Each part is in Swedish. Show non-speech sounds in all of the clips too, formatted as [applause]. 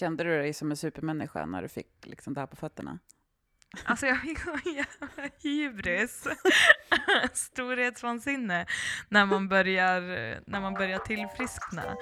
Kände du dig som en supermänniska när du fick liksom det här på fötterna? Alltså jag fick sån jävla hybris. [laughs] Storhetsvansinne när man börjar, när man börjar tillfriskna.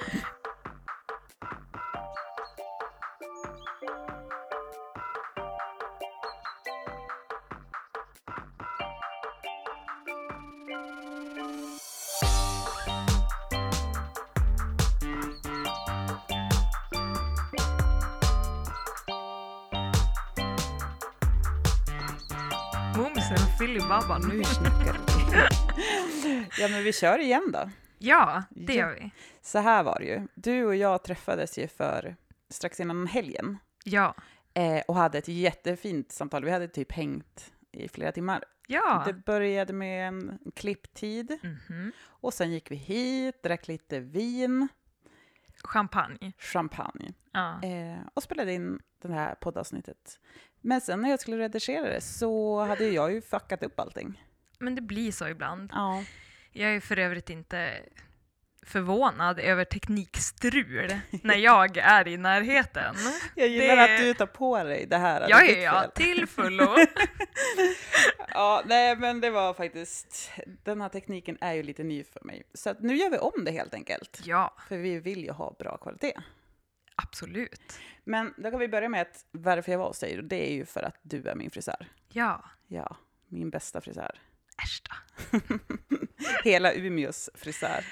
Filibabban. Nu snackar vi. [laughs] ja, men vi kör igen då. Ja, det Ja. gör vi. Så här var det ju. Du och jag träffades ju för strax innan helgen Ja. eh, och hade ett jättefint samtal. Vi hade typ hängt i flera timmar. Ja. Det började med en klipptid Mhm. och sen gick vi hit, drack lite vin, Champagne. champagne Ja. eh, och spelade in det här poddavsnittet. Men sen när jag skulle redigera det så hade jag ju fuckat upp allting. Men det blir så ibland. Ja. Jag är för övrigt inte förvånad över teknikstrul när jag är i närheten. Jag gillar Det- att du tar på dig det här. Ja, ja, ja, till fullo. [laughs] Ja, nej, men det var faktiskt... Den här tekniken är ju lite ny för mig. Så nu gör vi om det helt enkelt. Ja, För vi vill ju ha bra kvalitet. Absolut. Men då kan vi börja med att varför jag var hos dig. Det är ju för att du är min frisör. Ja, Ja, min bästa frisör. äsch då. [laughs] Hela Umeås frisör.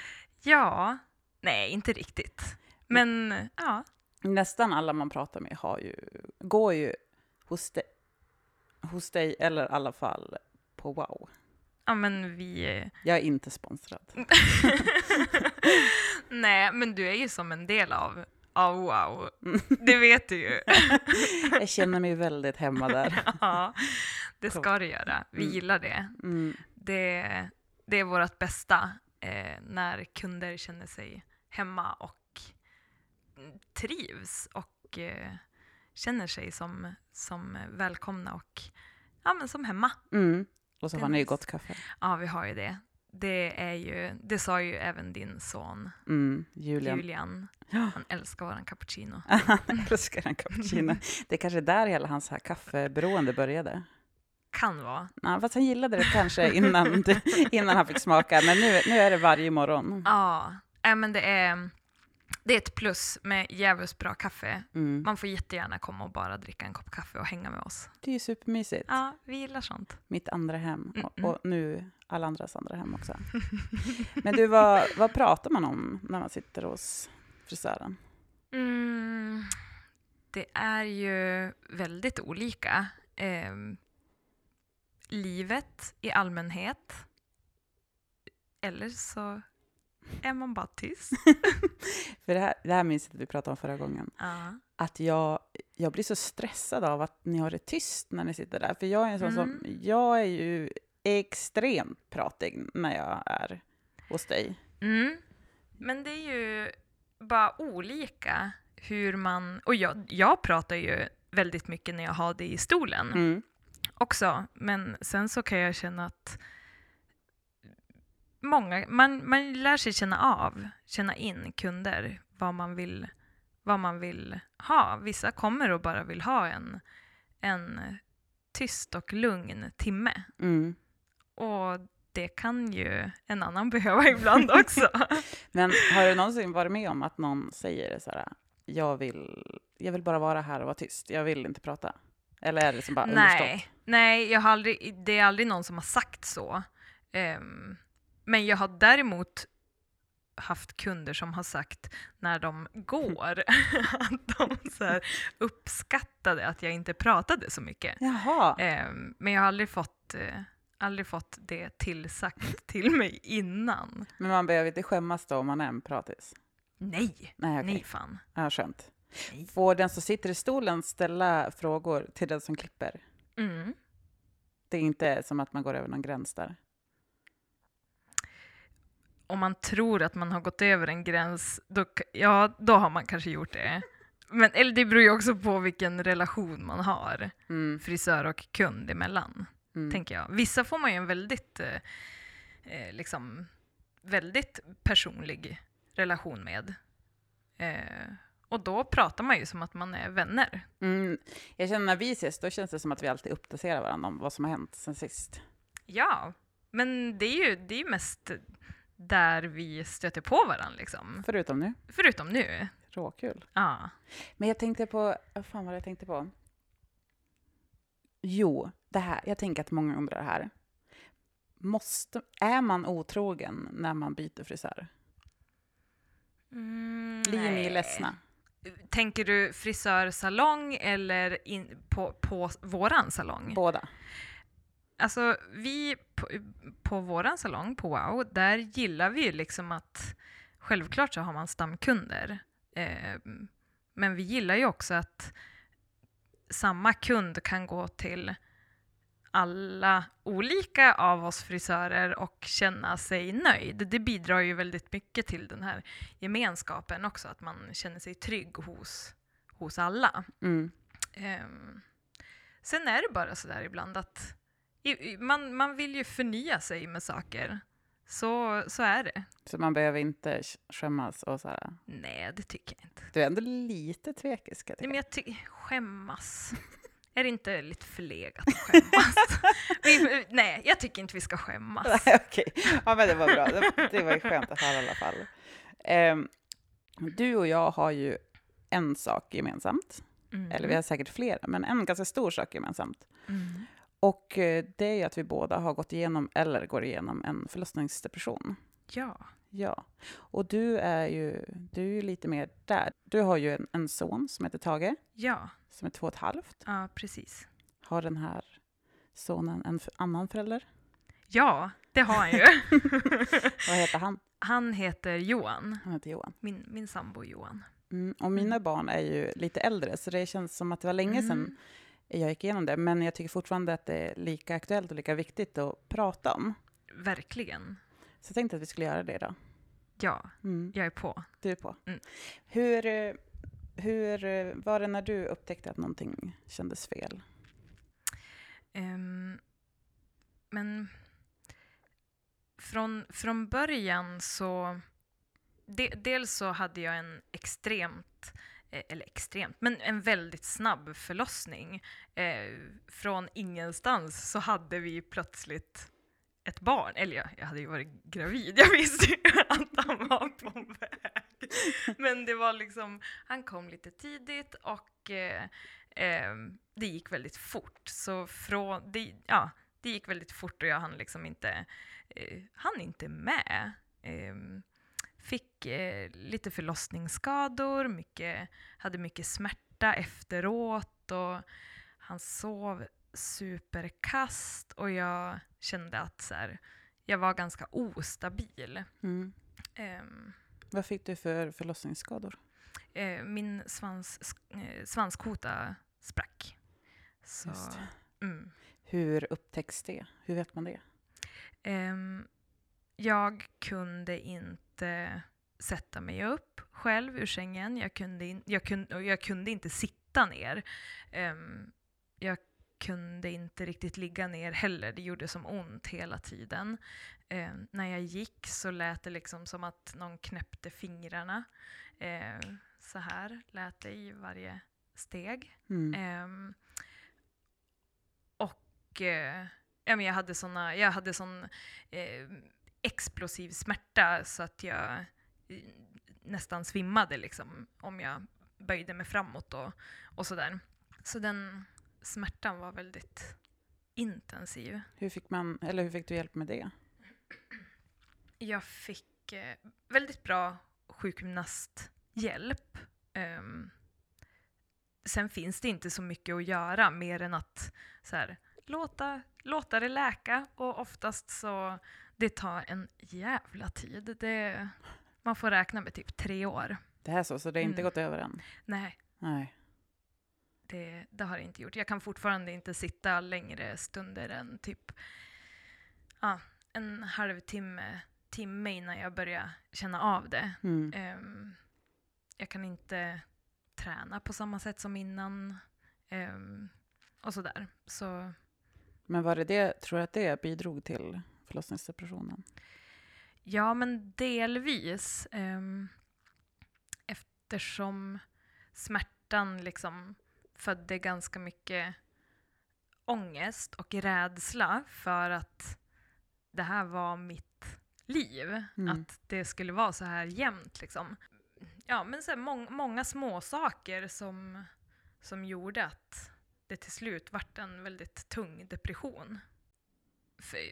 Ja, nej, inte riktigt. Men ja, Nästan alla man pratar med har ju, går ju hos dig, hos dig eller i alla fall på Wow. ja men vi... Jag är inte sponsrad. [laughs] nej, men du är ju som en del av, av wow. Det vet du ju. [laughs] Jag känner mig väldigt hemma där. [laughs] Ja, det ska du göra. Vi Mm. gillar det. Mm. Det, det är vårt bästa eh, när kunder känner sig hemma och trivs och eh, känner sig som, som välkomna och ja, men som hemma. Mm. Och så har ni ju gott kaffe. Ja, vi har ju det. Det, är ju, det sa ju även din son Mm. Julian. Julian. Han älskar våran cappuccino. [laughs] Han älskar en cappuccino. Det är kanske där hela hans här kaffeberoende började. Kan vara. Ja, fast han gillade det kanske innan, innan han fick smaka, men nu, nu är det varje morgon. Ja, äh, men det är, det är ett plus med jävligt bra kaffe. Mm. Man får jättegärna komma och bara dricka en kopp kaffe och hänga med oss. Det är ju supermysigt. Ja, vi gillar sånt. Mitt andra hem och, Mm-mm. och nu alla andras andra hem också. [laughs] Men du, vad, vad pratar man om när man sitter hos frisören? Mm, det är ju väldigt olika. Ehm, livet i allmänhet. Eller så är man bara tyst. För det här, det här minns jag att vi pratade om förra gången. Ja. Att jag, jag blir så stressad av att ni har det tyst när ni sitter där. För jag är en sån som, jag är ju extremt pratig när jag är hos dig. Mm. Men det är ju bara olika hur man... Och jag, jag pratar ju väldigt mycket när jag har det i stolen Mm. också. Men sen så kan jag känna att många, man, man lär sig känna av, känna in kunder, vad man vill, vad man vill ha. Vissa kommer och bara vill ha en, en tyst och lugn timme. Mm. Och det kan ju en annan [laughs] behöva ibland också. [laughs] Men har du någonsin varit med om att någon säger så här, jag vill, jag vill bara vara här och vara tyst, jag vill inte prata? Eller är det som bara? Nej, nej jag har aldrig, det är aldrig någon som har sagt så. Ehm, men jag har däremot haft kunder som har sagt när de går [laughs] att de så uppskattade att jag inte pratade så mycket. Ehm, men jag har aldrig fått, eh, aldrig fått det tillsagt [laughs] till mig innan. men man behöver inte skämmas då om man är en pratis? Nej, Nej, okej. nej fan. Ja, skönt. Nej. Får den som sitter i stolen ställa frågor till den som klipper? Mm. Det är inte som att man går över någon gräns där. Om man tror att man har gått över en gräns, då, ja, då har man kanske gjort det. Men, eller det beror ju också på vilken relation man har, Mm. frisör och kund emellan, Mm. tänker jag. Vissa får man ju en väldigt, eh, eh, liksom, väldigt personlig relation med. Eh, Och då pratar man ju som att man är vänner. Mm, jag känner när vi ses, då känns det som att vi alltid uppdaterar varandra om vad som har hänt sen sist. Ja, men det är ju, det är ju mest där vi stöter på varandra liksom. Förutom nu. Förutom nu. Råkul. Ja. Men jag tänkte på, vad fan var det jag tänkte på? Jo, det här, jag tänker att många undrar det här. Måste, är man otrogen när man byter frisör? Mm, Blir ni ledsna? Tänker du frisörsalong eller in, på, på våran salong? Båda? Alltså vi på, på våran salong på Wow, där gillar vi ju liksom att självklart så har man stamkunder. Eh, men vi gillar ju också att samma kund kan gå till alla olika av oss frisörer och känna sig nöjd. Det bidrar ju väldigt mycket till den här gemenskapen också, att man känner sig trygg hos, hos alla. Mm. Ehm, sen är det bara sådär ibland att i, man, man vill ju förnya sig med saker. Så, så är det. Så man behöver inte sk- skämmas och så här. Nej, det tycker jag inte. Du är ändå lite tvekisk. jag Nej, men tycka. jag tycker, skämmas. Är det inte lite förlegat att skämmas? [laughs] vi, nej, jag tycker inte vi ska skämmas. Nej, Okej, ja, men det var bra. Det, det var ju skönt att höra i alla fall. Ehm, du och jag har ju en sak gemensamt. Mm. Eller vi har säkert flera, men en ganska stor sak gemensamt. Mm. Och eh, det är ju att vi båda har gått igenom, eller går igenom, en förlossningsdepression. Ja. Ja, och du är ju, du är ju lite mer där. Du har ju en, en son som heter Tage, ja, som är två och ett halvt. ja, precis. Har den här sonen en annan förälder? Ja, det har han ju. [laughs] Vad heter han? Han heter Johan, Han heter Johan. min, min sambo Johan. Mm, och mina barn är ju lite äldre, så det känns som att det var länge sedan Mm. Jag gick igenom det. Men jag tycker fortfarande att det är lika aktuellt och lika viktigt att prata om. Verkligen. Så jag tänkte att vi skulle göra det idag. Ja, Mm, jag är på. du är på. Mm. Hur, hur var det när du upptäckte att någonting kändes fel? Ehm, men från, från början så... De, dels så hade jag en extremt, Eh, eller extremt, men en väldigt snabb förlossning. Eh, från ingenstans så hade vi plötsligt ett barn. Eller jag, jag hade ju varit gravid, jag visste ju [laughs] att han var på väg. Men det var liksom, han kom lite tidigt och eh, eh, det gick väldigt fort. Så från, det, ja, det gick väldigt fort och jag hann liksom inte, eh, hann inte med. Ehm, Fick eh, lite förlossningsskador, mycket, hade mycket smärta efteråt och han sov superkast och jag kände att så här, jag var ganska ostabil. Mm. Ehm, Vad fick du för förlossningsskador? eh, min svans, eh, svanskota sprack. Så, mm. Hur upptäcks det? Hur vet man det? Ehm, jag kunde inte sätta mig upp själv ur sängen. Jag kunde, in, jag kunde, jag kunde inte sitta ner. Ehm, jag kunde inte riktigt ligga ner heller. Det gjorde som ont hela tiden. Ehm, när jag gick så lät det liksom som att någon knäppte fingrarna. Ehm, så här lät det i varje steg. Mm. Och ja, men jag hade såna, jag hade sån eh, explosiv smärta så att jag eh, nästan svimmade liksom om jag böjde mig framåt och, och sådär. Så den smärtan var väldigt intensiv. Hur, fick man, eller hur fick du hjälp med det? Jag fick eh, väldigt bra sjukgymnasthjälp. Ehm, sen finns det inte så mycket att göra mer än att så här, låta, låta det läka och oftast så det tar en jävla tid. Det, man får räkna med typ tre år. Det här så, så det har inte Mm. gått över än? Nej, Nej. det, det har det inte gjort. Jag kan fortfarande inte sitta längre stunder än typ ja, en halvtimme timme innan jag börjar känna av det. Mm. Ehm, jag kan inte träna på samma sätt som innan. ehm, och sådär. Så Men var det det, tror du att det bidrog till förlossningsdepressionen? ja, men delvis. Um, eftersom smärtan liksom födde ganska mycket ångest och rädsla för att det här var mitt liv. Mm. Att det skulle vara så här jämnt. Liksom. Ja, men så mång, många små saker som, som gjorde att det till slut vart en väldigt tung depression.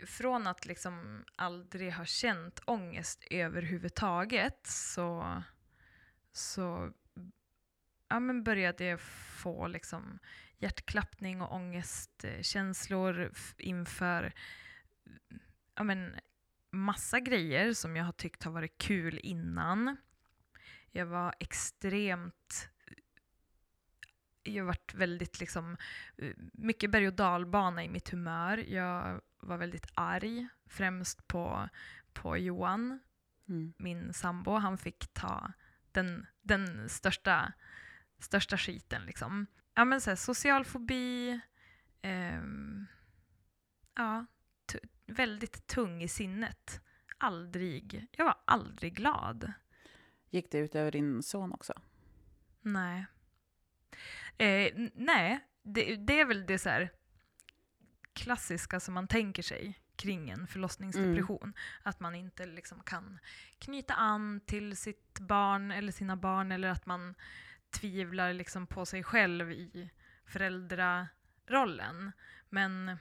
Från att liksom aldrig ha känt ångest överhuvudtaget så, så ja, men började jag få liksom hjärtklappning och ångestkänslor inför ja, men, massa grejer som jag har tyckt har varit kul innan. Jag var extremt... Jag har varit väldigt liksom... Eh, mycket berg och dalbana i mitt humör. Jag var väldigt arg, främst på, på Johan, Mm. min sambo. Han fick ta den, den största, största skiten. Liksom. Ja, men så här, social fobi. ehm, ja, väldigt tung i sinnet. Aldrig, jag var aldrig glad. Gick det ut över din son också? Nej. Eh, nej, det, det är väl det så här klassiska som man tänker sig kring en förlossningsdepression. Att man inte liksom kan knyta an till sitt barn eller sina barn eller att man tvivlar liksom på sig själv i föräldrarollen. Men,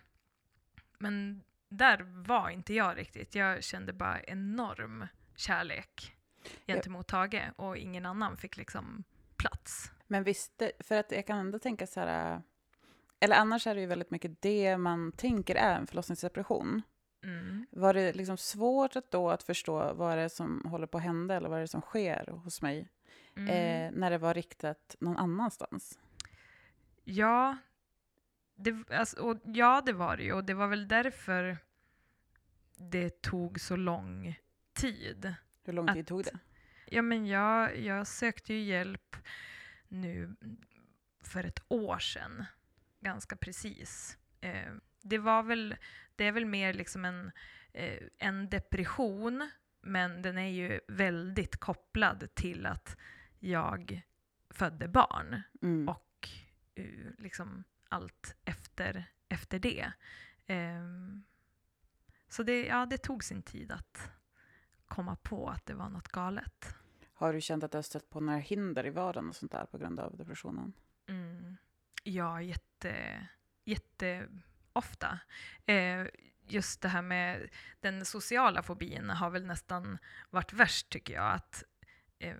men där var inte jag riktigt. Jag kände bara enorm kärlek gentemot Tage och ingen annan fick liksom plats. Men visst, för att jag kan ändå tänka så här... Eller annars är det ju väldigt mycket det man tänker är en förlossningsdepression. Mm. Var det liksom svårt att då att förstå vad det är som håller på att hända eller vad det är som sker hos mig Mm. eh, när det var riktat någon annanstans? Ja, det, alltså, och ja, det var det ju. Och det var väl därför det tog så lång tid. Hur lång tid Att- tog det? Ja, men jag, jag sökte ju hjälp nu för ett år sedan, ganska precis. Eh, det var väl, det är väl mer liksom en, eh, en depression, men den är ju väldigt kopplad till att jag födde barn Mm. och eh, liksom allt efter, efter det. Ehm, så det, ja, det tog sin tid att komma på att det var något galet. Har du känt att du har stött på några hinder i vardagen och sånt där på grund av depressionen? Ja, jätte, jätteofta. Eh, just det här med den sociala fobin har väl nästan varit värst tycker jag. Att eh,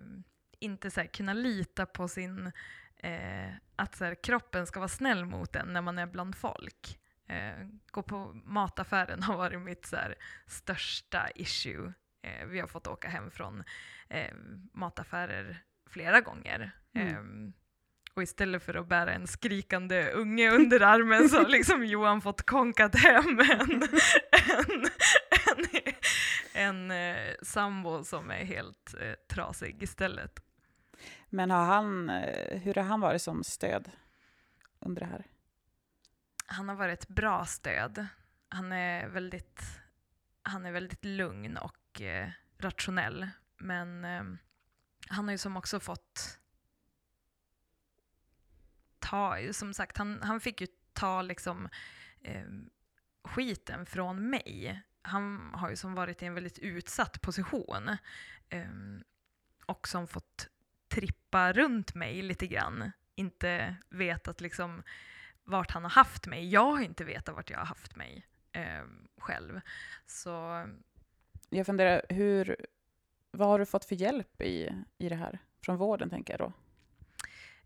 inte så här, kunna lita på sin... Eh, att så här, kroppen ska vara snäll mot en när man är bland folk. Eh, gå på mataffären har varit mitt så här, största issue. Eh, vi har fått åka hem från eh, mataffärer flera gånger. Mm. Och istället för att bära en skrikande unge under armen så har liksom [laughs] Johan fått konkat hem en, en, en, en eh, sambo som är helt eh, trasig istället. Men har han, eh, hur har han varit som stöd under det här? Han har varit ett bra stöd. Han är väldigt, han är väldigt lugn och eh, rationell. Men eh, han har ju som också fått ta, som sagt, han, han fick ju ta liksom eh, skiten från mig. Han har ju som varit i en väldigt utsatt position eh, och som fått trippa runt mig lite grann. Inte vetat liksom vart han har haft mig. Jag har inte vetat vart jag har haft mig eh, själv. Så Jag funderar, hur, vad har du fått för hjälp i, i det här? Från vården, tänker jag då.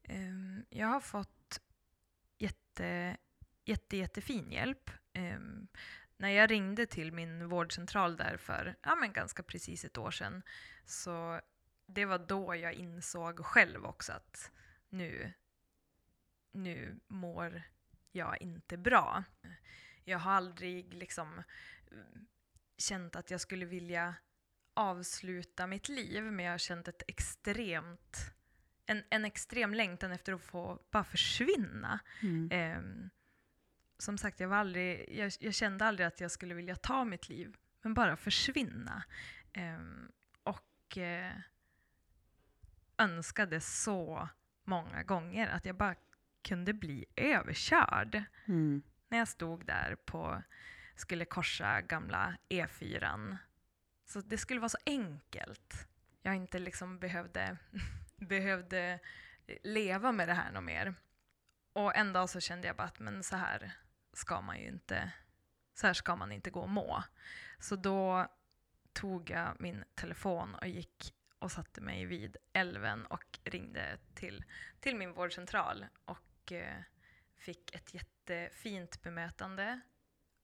Ehm, jag har fått jätte, jätte, jättefin hjälp. Ehm, när jag ringde till min vårdcentral där för ja, men ganska precis ett år sedan så det var då jag insåg själv också att nu, nu mår jag inte bra. Jag har aldrig liksom eh, känt att jag skulle vilja avsluta mitt liv men jag har känt ett extremt en, en extrem längtan efter att få bara försvinna. Mm. Ehm, som sagt, jag, var aldrig, jag, jag kände aldrig att jag skulle vilja ta mitt liv, men bara försvinna. Ehm, och eh, önskade så många gånger att jag bara kunde bli överkörd. Mm. När jag stod där på, skulle korsa gamla E4. Så det skulle vara så enkelt. Jag inte liksom behövde, behövde leva med det här något mer. Och en dag så kände jag bara att men så här ska man ju inte, så här ska man inte gå och må. Så då tog jag min telefon och gick och satte mig vid älven och ringde till, till min vårdcentral och eh, fick ett jättefint bemötande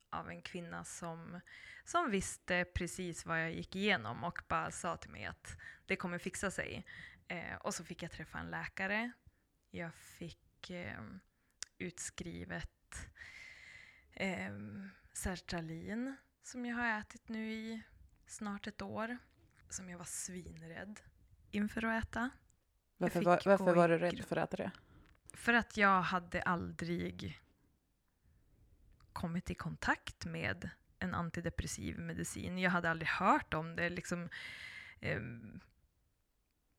av en kvinna som, som visste precis vad jag gick igenom och bara sa till mig att det kommer fixa sig. Eh, och så fick jag träffa en läkare. Jag fick eh, utskrivet eh, sertralin som jag har ätit nu i snart ett år. Som jag var svinrädd inför att äta. Varför, var, varför var du rädd för att äta det? För att jag hade aldrig kommit i kontakt med en antidepressiv medicin. Jag hade aldrig hört om det. Liksom, ehm,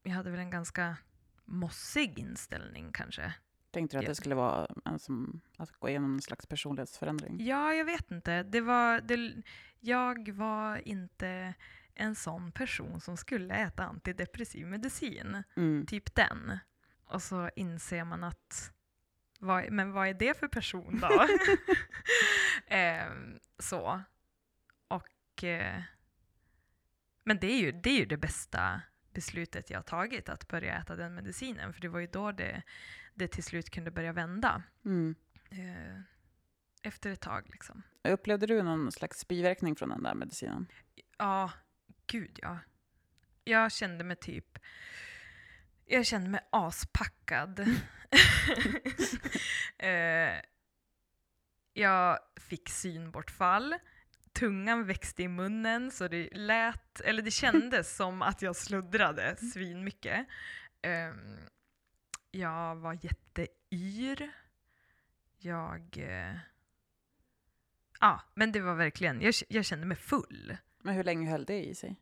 jag hade väl en ganska mossig inställning kanske. Tänkte du att det skulle vara en som, att gå igenom en slags personlighetsförändring? Ja, jag vet inte. Det var, det, jag var inte en sån person som skulle äta antidepressiv medicin. Mm. Typ den. Och så inser man att, vad, men vad är det för person då? [laughs] [laughs] Ehm, så. Och, eh, men det är, ju, det är ju det bästa beslutet jag tagit, att börja äta den medicinen. För det var ju då det, det till slut kunde börja vända. Mm. Eh, efter ett tag liksom. Upplevde du någon slags biverkning från den där medicinen? Ja, gud ja. Jag kände mig typ... Jag kände mig aspackad. [laughs] [laughs] eh, jag fick synbortfall. Tungan växte i munnen så det lät, eller det kändes [laughs] som att jag sluddrade svinmycket. Eh, jag var jätteyr. Jag... Eh, ja, men det var verkligen, jag, jag kände mig full. Men hur länge höll det i sig?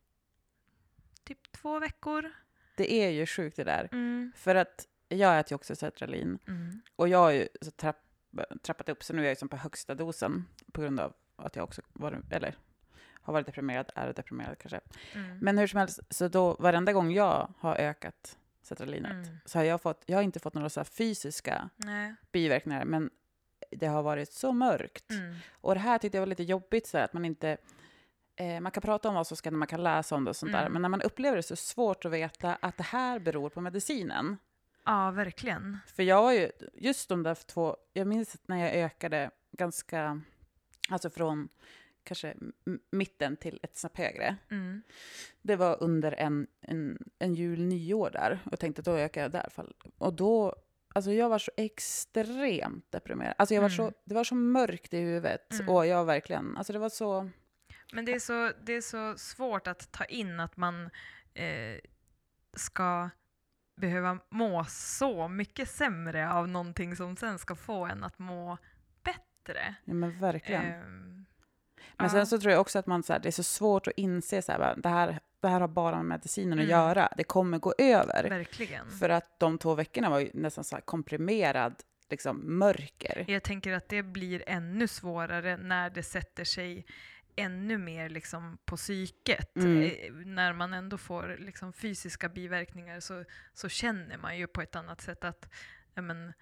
Typ två veckor. Det är ju sjukt det där. Mm. För att jag äter ju också sertralin Mm. och jag har ju så trapp, trappat upp så nu är jag ju som på högsta dosen på grund av att jag också varit, eller har varit deprimerad, är deprimerad kanske. Mm. Men hur som helst, så då varenda gång jag har ökat sertralinet Mm. så har jag fått, jag har inte fått några så här fysiska Nej. biverkningar, men det har varit så mörkt. Mm. Och det här tyckte jag var lite jobbigt, så här, att man inte... Eh, man kan prata om vad som ska man kan läsa om det och sånt där, Mm. men när man upplever det så är det svårt att veta att det här beror på medicinen. Ja, verkligen. För jag var ju, just de där två, jag minns när jag ökade ganska, alltså från kanske mitten till ett snäpp högre. Mm. Det var under en, en, en jul, nyår där, och tänkte då ökar jag där. Och då, alltså jag var så extremt deprimerad. Alltså jag var Mm. så, det var så mörkt i huvudet, Mm. och jag verkligen, alltså det var så... Men det är, så, det är så svårt att ta in att man eh, ska behöva må så mycket sämre av någonting som sen ska få en att må bättre. Ja, men verkligen. Ehm, Men sen så tror jag också att man, så här, det är så svårt att inse så här, det, här, det här har bara med medicinen att Mm. göra. Det kommer gå över. Verkligen. För att de två veckorna var ju nästan så komprimerad liksom, mörker. Jag tänker att det blir ännu svårare när det sätter sig ännu mer liksom på psyket. Mm. Eh, När man ändå får liksom fysiska biverkningar så, så känner man ju på ett annat sätt att men,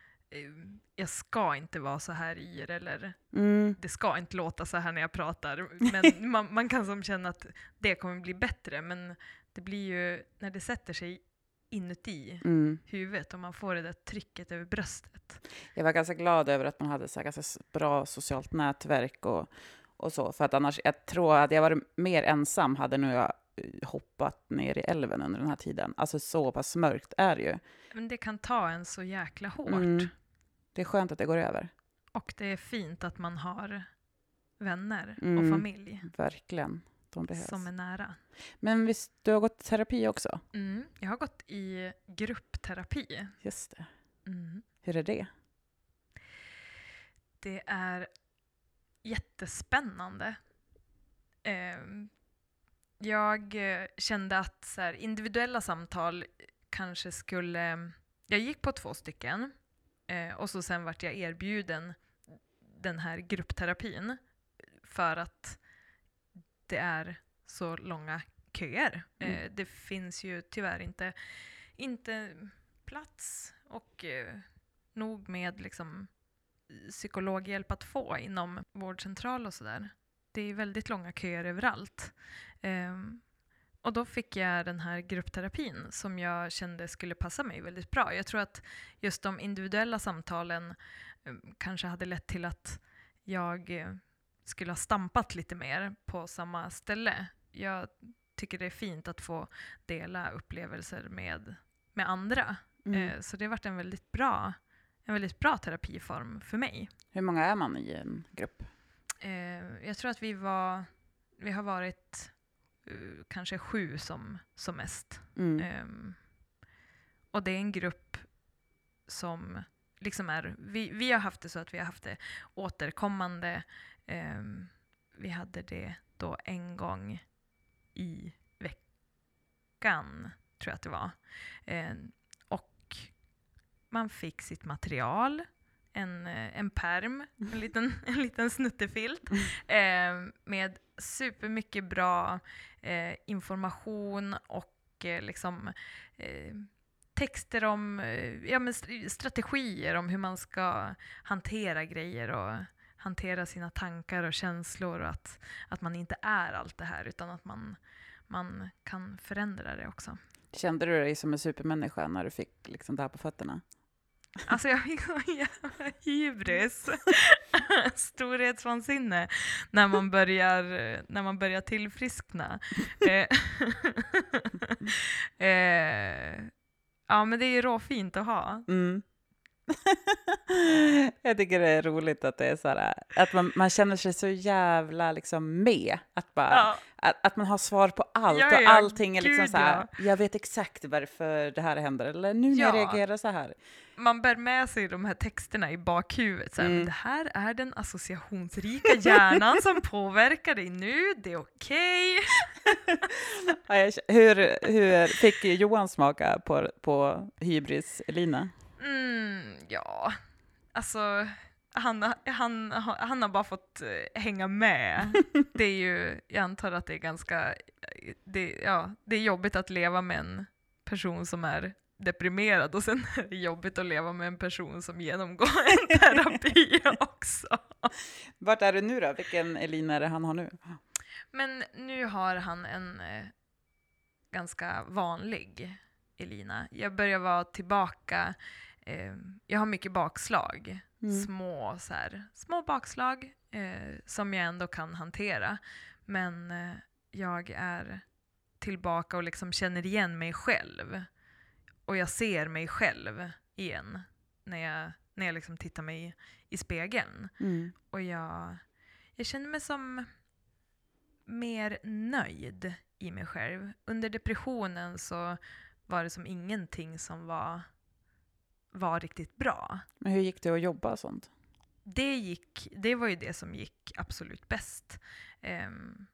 jag ska inte vara så här yr eller Mm. det ska inte låta så här när jag pratar. [laughs] Men man, man kan som känna att det kommer bli bättre men det blir ju när det sätter sig inuti Mm. huvudet och man får det där trycket över bröstet. Jag var ganska glad över att man hade så ganska bra socialt nätverk och, och så. För att annars, jag tror att jag varit mer ensam hade nu jag eh, hoppat ner i älven under den här tiden. Alltså så pass mörkt är det ju. Men det kan ta en så jäkla hårt. Mm. Det är skönt att det går över. Och det är fint att man har vänner och Mm. familj Verkligen. De behövs. som är nära. Men visst, du har gått terapi också? Mm. Jag har gått i gruppterapi. Just det. Mm. Hur är det? Det är jättespännande. Ehm, jag eh, kände att så här, individuella samtal kanske skulle jag gick på två stycken eh, och så sen vart jag erbjuden den här gruppterapin för att det är så långa köer. Mm. Eh, det finns ju tyvärr inte, inte plats och eh, nog med liksom, psykologhjälp att få inom vårdcentral och sådär. Det är väldigt långa köer överallt. Ehm, och då fick jag den här gruppterapin som jag kände skulle passa mig väldigt bra. Jag tror att just de individuella samtalen eh, kanske hade lett till att jag eh, skulle ha stampat lite mer på samma ställe. Jag tycker det är fint att få dela upplevelser med, med andra. Mm. Eh, så det har varit en väldigt bra en väldigt bra terapiform för mig. Hur många är man i en grupp? Jag tror att vi var, vi har varit eh, kanske sju som, som mest. Mm. Ehm, och det är en grupp som liksom är, vi, vi har haft det så att vi har haft det återkommande. Ehm, vi hade det då en gång i veckan, tror jag att det var. Ehm, och man fick sitt material, en, eh, en perm, en liten, [laughs] en liten snuttefilt eh, med supermycket bra eh, information och eh, liksom eh, texter om eh, ja, men st- strategier om hur man ska hantera grejer och hantera sina tankar och känslor och att, att man inte är allt det här utan att man, man kan förändra det också. Kände du dig som en supermänniska när du fick liksom det här på fötterna? Alltså jag fick sån jävla hybris, [laughs] storhetsvansinne, när man börjar, när man börjar tillfriskna. Eh, [laughs] eh, ja men det är ju råfint att ha. Mm. [laughs] jag tycker det är roligt att det är så här, att man, man känner sig så jävla liksom med. Att, bara, Ja, att, att man har svar på allt Ja, och ja, allting är liksom gud, så här, jag vet exakt varför det här händer, eller nu när jag Ja. reagerar så här. man bär med sig de här texterna i bakhuvudet. Så här, Mm. det här är den associationsrika hjärnan som [laughs] påverkar dig nu, det är okej. [laughs] Jag, hur, hur fick Johan smaka på, på hybris, Elina? Mm, ja, alltså han, har- han, han har bara fått eh, hänga med. [laughs] Det är ju, jag antar att det är ganska, det, ja, det är jobbigt att leva med en person som är deprimerad och sen [laughs] är det jobbigt att leva med en person som genomgår en [laughs] terapi också. Vart är du nu då? Vilken Elina är det han har nu? Men nu har han en eh, ganska vanlig Elina. Jag börjar vara tillbaka, eh, jag har mycket bakslag. Mm. Små, så här, små bakslag eh, som jag ändå kan hantera. Men eh, jag är tillbaka och liksom känner igen mig själv. Och jag ser mig själv igen när jag, när jag liksom tittar mig i, i spegeln. Mm. Och jag, jag känner mig som mer nöjd i mig själv. Under depressionen så var det som ingenting som var, var riktigt bra. Men hur gick det att jobba och sånt? Det, gick, det var ju det som gick absolut bäst. Ehm,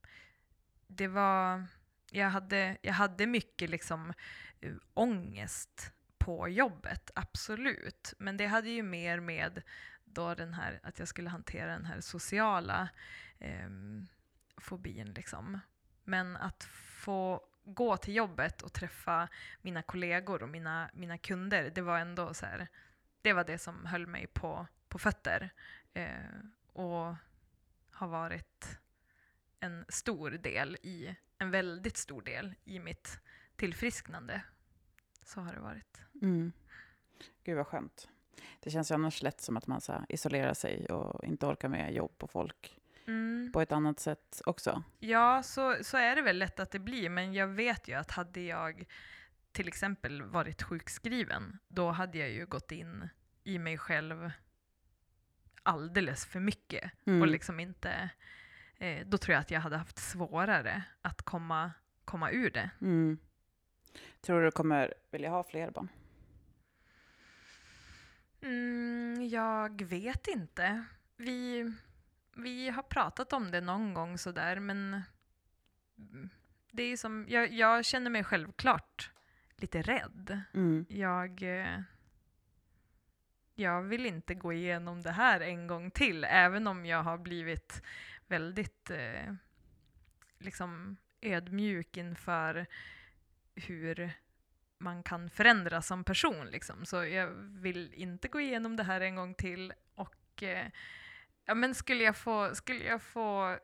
det var, jag, hade, jag hade mycket liksom, eh, ångest på jobbet, absolut. Men det hade ju mer med då den här, att jag skulle hantera den här sociala ehm, fobin. Liksom. Men att få gå till jobbet och träffa mina kollegor och mina, mina kunder, det var ändå så här, det var det som höll mig på, på fötter. Eh, och har varit en stor del i, en väldigt stor del i mitt tillfrisknande. Så har det varit. Mm. Gud vad skönt. Det känns ju annars lätt som att man så isolerar sig och inte orkar med jobb och folk Mm. på ett annat sätt också. Ja, så, så är det väl lätt att det blir, men jag vet ju att hade jag till exempel varit sjukskriven, då hade jag ju gått in i mig själv alldeles för mycket Mm. och liksom inte, eh, då tror jag att jag hade haft svårare att komma, komma ur det. Mm. Tror du du kommer vilja ha fler barn? Mm, jag vet inte. Vi, vi har pratat om det någon gång sådär, men det är som, jag, jag känner mig självklart lite rädd. Mm. Jag, eh, jag vill inte gå igenom det här en gång till, även om jag har blivit väldigt eh, liksom ödmjuk inför hur man kan förändras som person. Liksom. Så jag vill inte gå igenom det här en gång till. Och eh, ja, men skulle jag få, skulle jag få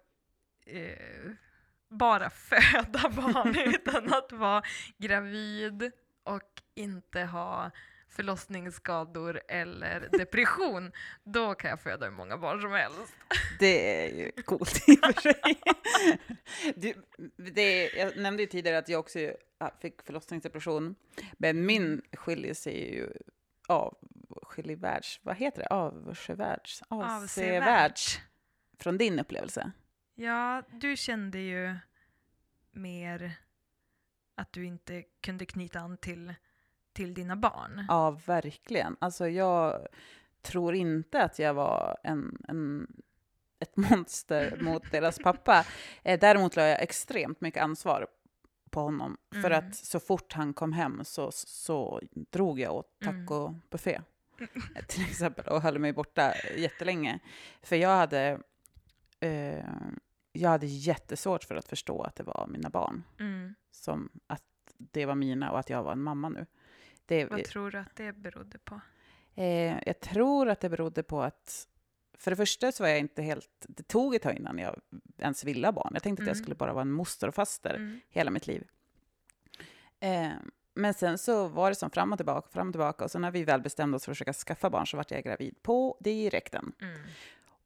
eh, bara [laughs] föda barn [laughs] utan att vara gravid och inte ha förlossningsskador eller depression, då kan jag föda hur många barn som helst. Det är ju coolt i och för sig. [laughs] Du, det, jag nämnde ju tidigare att jag också fick förlossningsdepression, men min skiljer sig ju av skiljevärlds, vad heter det, avsevärds, avsevärds från din upplevelse. Ja, du kände ju mer att du inte kunde knyta an till till dina barn. Ja, verkligen. Alltså jag tror inte att jag var en, en ett [laughs] monster mot deras pappa. Eh, däremot la jag extremt mycket ansvar på honom. Mm. För att så fort han kom hem så, så drog jag åt tacobuffé. Mm. [laughs] Till exempel, och höll mig borta jättelänge. För jag hade, eh, jag hade jättesvårt för att förstå att det var mina barn. Mm. Som att det var mina och att jag var en mamma nu. Det, Vad tror du att det berodde på? Eh, jag tror att det berodde på att för det första så var jag inte helt... Det tog ett tag innan jag ens ville ha barn. Jag tänkte mm. att jag mm. skulle bara vara en moster och faster mm. hela mitt liv. Eh, men sen så var det som fram och tillbaka, fram och tillbaka. Och så när vi väl bestämde oss för att försöka skaffa barn så vart jag gravid på direkten. Mm.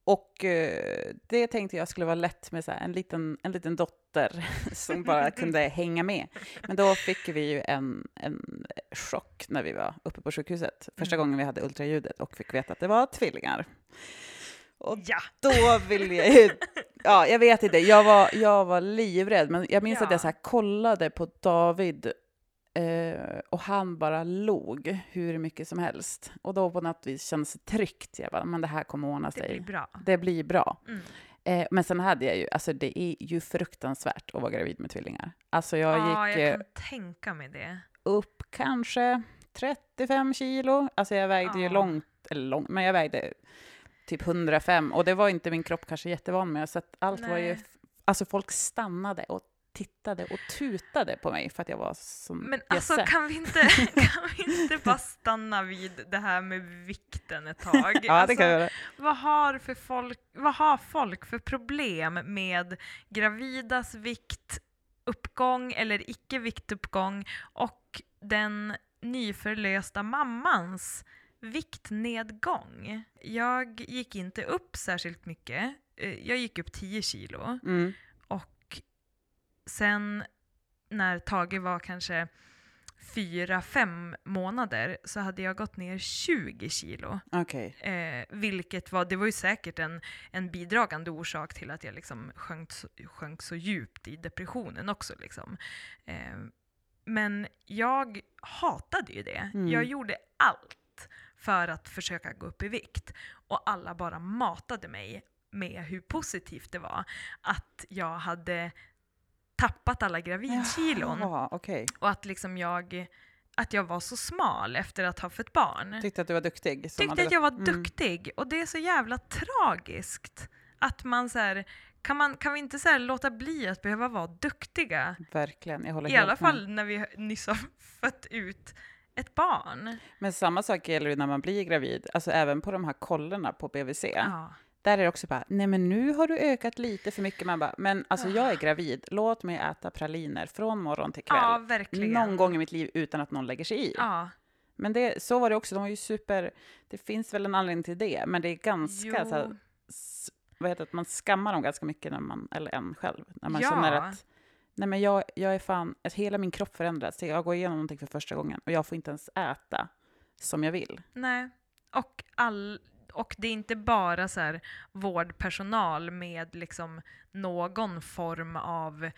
Och eh, det tänkte jag skulle vara lätt med så en, liten, en liten dotter [laughs] som bara kunde hänga med. Men då fick vi ju en, en chock när vi var uppe på sjukhuset. Första mm. gången vi hade ultraljudet och fick veta att det var tvillingar. Och ja. då ville jag. Ja, jag vet inte. Jag var, jag var livrädd, men jag minns ja. att jag så kollade på David Uh, och han bara log hur mycket som helst. Och då på något vis kändes det tryggt. Jag bara, men det här kommer ordna sig. Det blir bra. Det blir bra. Mm. Uh, men sen hade jag ju, alltså det är ju fruktansvärt att vara gravid med tvillingar. Alltså jag ja, gick... jag kan uh, tänka mig det. Upp kanske 35 kilo. Alltså jag vägde ja. ju långt, eller långt, men jag vägde typ 105. Och det var inte min kropp kanske jättevan med, så att allt Nej. var ju... Alltså folk stannade och tittade och tutade på mig för att jag var som Men alltså kan vi, inte, [laughs] kan vi inte bara stanna vid det här med vikten ett tag? ja, alltså, det kan vi göra. Vad har, för folk, vad har folk för problem med gravidas viktuppgång eller icke viktuppgång och den nyförlösta mammans viktnedgång? Jag gick inte upp särskilt mycket. Eh, jag gick upp 10 kilo. Mm sen när Tage var kanske fyra, fem månader så hade jag gått ner 20 kilo. Okay. Eh, vilket var, det var ju säkert en, en bidragande orsak till att jag liksom sjönk, sjönk så djupt i depressionen också. Liksom. Eh, men jag hatade ju det. Mm. Jag gjorde allt för att försöka gå upp i vikt. Och alla bara matade mig med hur positivt det var att jag hade tappat alla gravidkilon. Jaha, okay. Och att liksom jag att jag var så smal efter att ha fött barn. Tyckte att du var duktig? Tyckte hade... att jag var mm. duktig. Och det är så jävla tragiskt att man så här, kan, man, kan vi inte så låta bli att behöva vara duktiga? Verkligen, jag håller I alla fall när vi nyss har [laughs] fött ut ett barn. Men samma sak gäller ju när man blir gravid, alltså även på de här kollerna på BVC. Ja. Där är det också bara, nej men nu har du ökat lite för mycket. Man bara, men alltså jag är ah. gravid, låt mig äta praliner från morgon till kväll. Ja, verkligen. Någon gång i mitt liv utan att någon lägger sig i. Ja. Men det, så var det också, de var ju super, det finns väl en anledning till det, men det är ganska så här, vad heter det, man skammar dem ganska mycket, när man, eller en själv, när man ja. känner att nej men jag, jag är fan, att hela min kropp förändras, jag går igenom någonting för första gången och jag får inte ens äta som jag vill. Nej, och all, och det är inte bara så här vårdpersonal med liksom någon form av eh,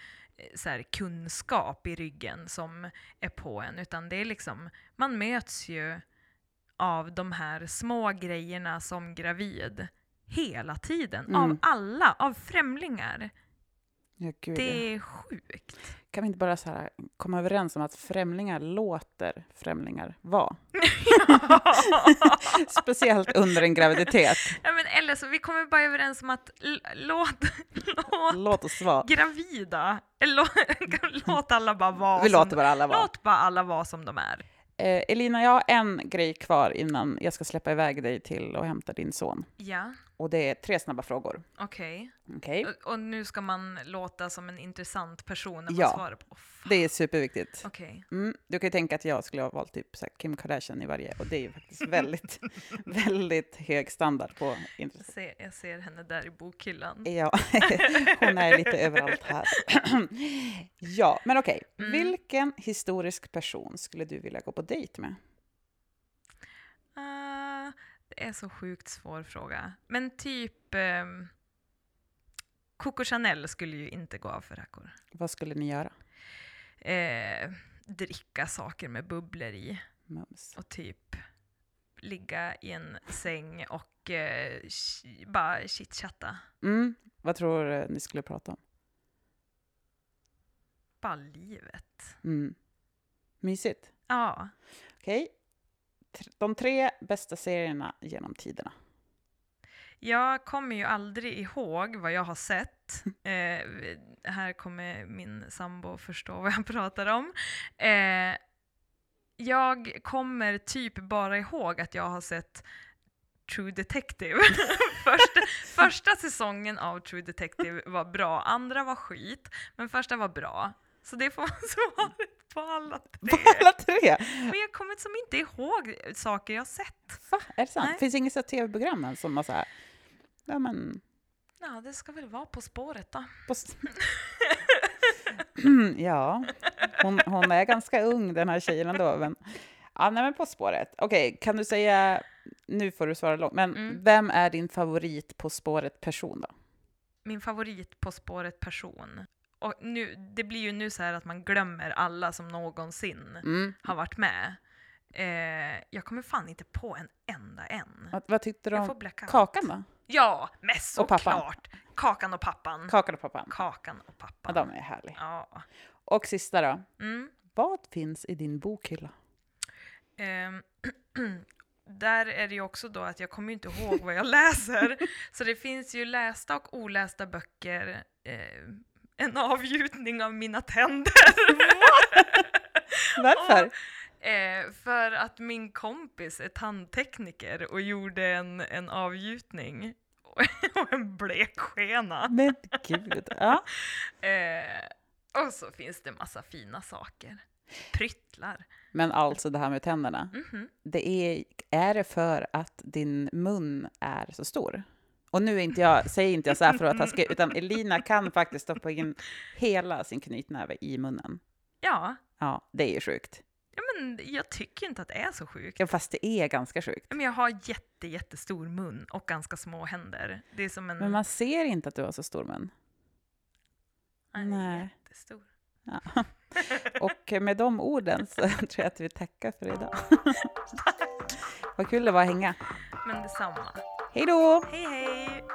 så här, kunskap i ryggen som är på en, utan det är liksom, man möts ju av de här små grejerna som gravid hela tiden, mm. av alla, av främlingar. Ja. Det är sjukt. Kan vi inte bara så här komma överens om att främlingar låter främlingar vara? [laughs] [laughs] Speciellt under en graviditet. ja, men eller så vi kommer bara överens om att låt, låt Låt oss vara. gravida, låt, [laughs] låt alla bara vara Vi låter bara alla vara. låt bara alla vara som de är. Eh, Elina, jag har en grej kvar innan jag ska släppa iväg dig till och hämta din son. Ja, Och det är tre snabba frågor. okej. Okej? Och, och nu ska man låta som en intressant person när man Ja. svarar på. Fan. Det är superviktigt. Okej. Mm, du kan ju tänka att jag skulle ha valt typ så Kim Kardashian i varje, och det är ju faktiskt väldigt, [laughs] väldigt hög standard på Jag intresse. ser, jag ser henne där i bokhyllan. Ja, [laughs] hon är lite överallt här. [clears throat] ja, men okej. Mm. Vilken historisk person skulle du vilja gå på dejt med? Det är så sjukt svår fråga. Men typ... Um, Coco Chanel skulle ju inte gå av för rackor. Vad skulle ni göra? Eh, dricka saker med bubblor i Mums. och typ ligga i en säng och eh, bara chitchatta. Mm, vad tror du ni skulle prata om? Bara livet. Mm. Mysigt. Ja. Okej. De tre bästa serierna genom tiderna. Jag kommer ju aldrig ihåg vad jag har sett. [laughs] Eh, här kommer min sambo förstå vad jag pratar om. Eh, jag kommer typ bara ihåg att jag har sett True Detective. [laughs] första, första säsongen av True Detective var bra, andra var skit, men första var bra. Så det får vara [laughs] svaret på alla På tre. alla tre? Men jag kommer som inte ihåg saker jag sett. Va? Är det sant? Nej. Finns det inget tv-program som har så här... Ja, men... Ja, det ska väl vara På spåret då. På... s- [clears throat] ja, hon, hon är ganska ung den här tjejen ändå. Men... Ja, nej, men På spåret. Okej, kan du säga... Nu får du svara långt, men Mm. vem är din favorit På spåret-person då? min favorit På spåret-person. Och nu, det blir ju nu så här att man glömmer alla som någonsin Mm. har varit med. Eh, jag kommer fan inte på en enda än. Vad, vad tyckte du Jag om. Kakan då? Ja, men såklart! Kakan och pappan. Kakan och pappan? Kakan och Ja, pappan. de är härliga. Ja. Och sista då. Mm. Vad finns i din bokhylla? Ehm, [clears throat] där är det ju också då att jag kommer inte ihåg vad jag [laughs] läser. Så det finns ju lästa och olästa böcker. Eh, en avgjutning av mina tänder. [laughs] Varför? Eh, för att min kompis är tandtekniker och gjorde en, en avgjutning [laughs] och en blekskena. Men gud. Ja. [laughs] Eh, och så finns det massa fina saker. Pryttlar. Men alltså det här med tänderna. Mhm. Det är, är det för att din mun är så stor? Och nu inte jag, säger inte jag så här för att vara taskig, utan Elina kan faktiskt stoppa in hela sin knytnäve i munnen. Ja, Ja, det är ju sjukt. ja, men jag tycker inte att det är så sjukt. Ja, fast det är ganska sjukt. Men jag har jätte, jättestor mun och ganska små händer. Det är som en... Men man ser inte att du har så stor mun. Nej. Nej. Jättestor. Ja. [laughs] Och med de orden så [laughs] tror jag att vi tackar för idag. Vad kul det var att hänga. Men detsamma. Hej då! Hej, hej!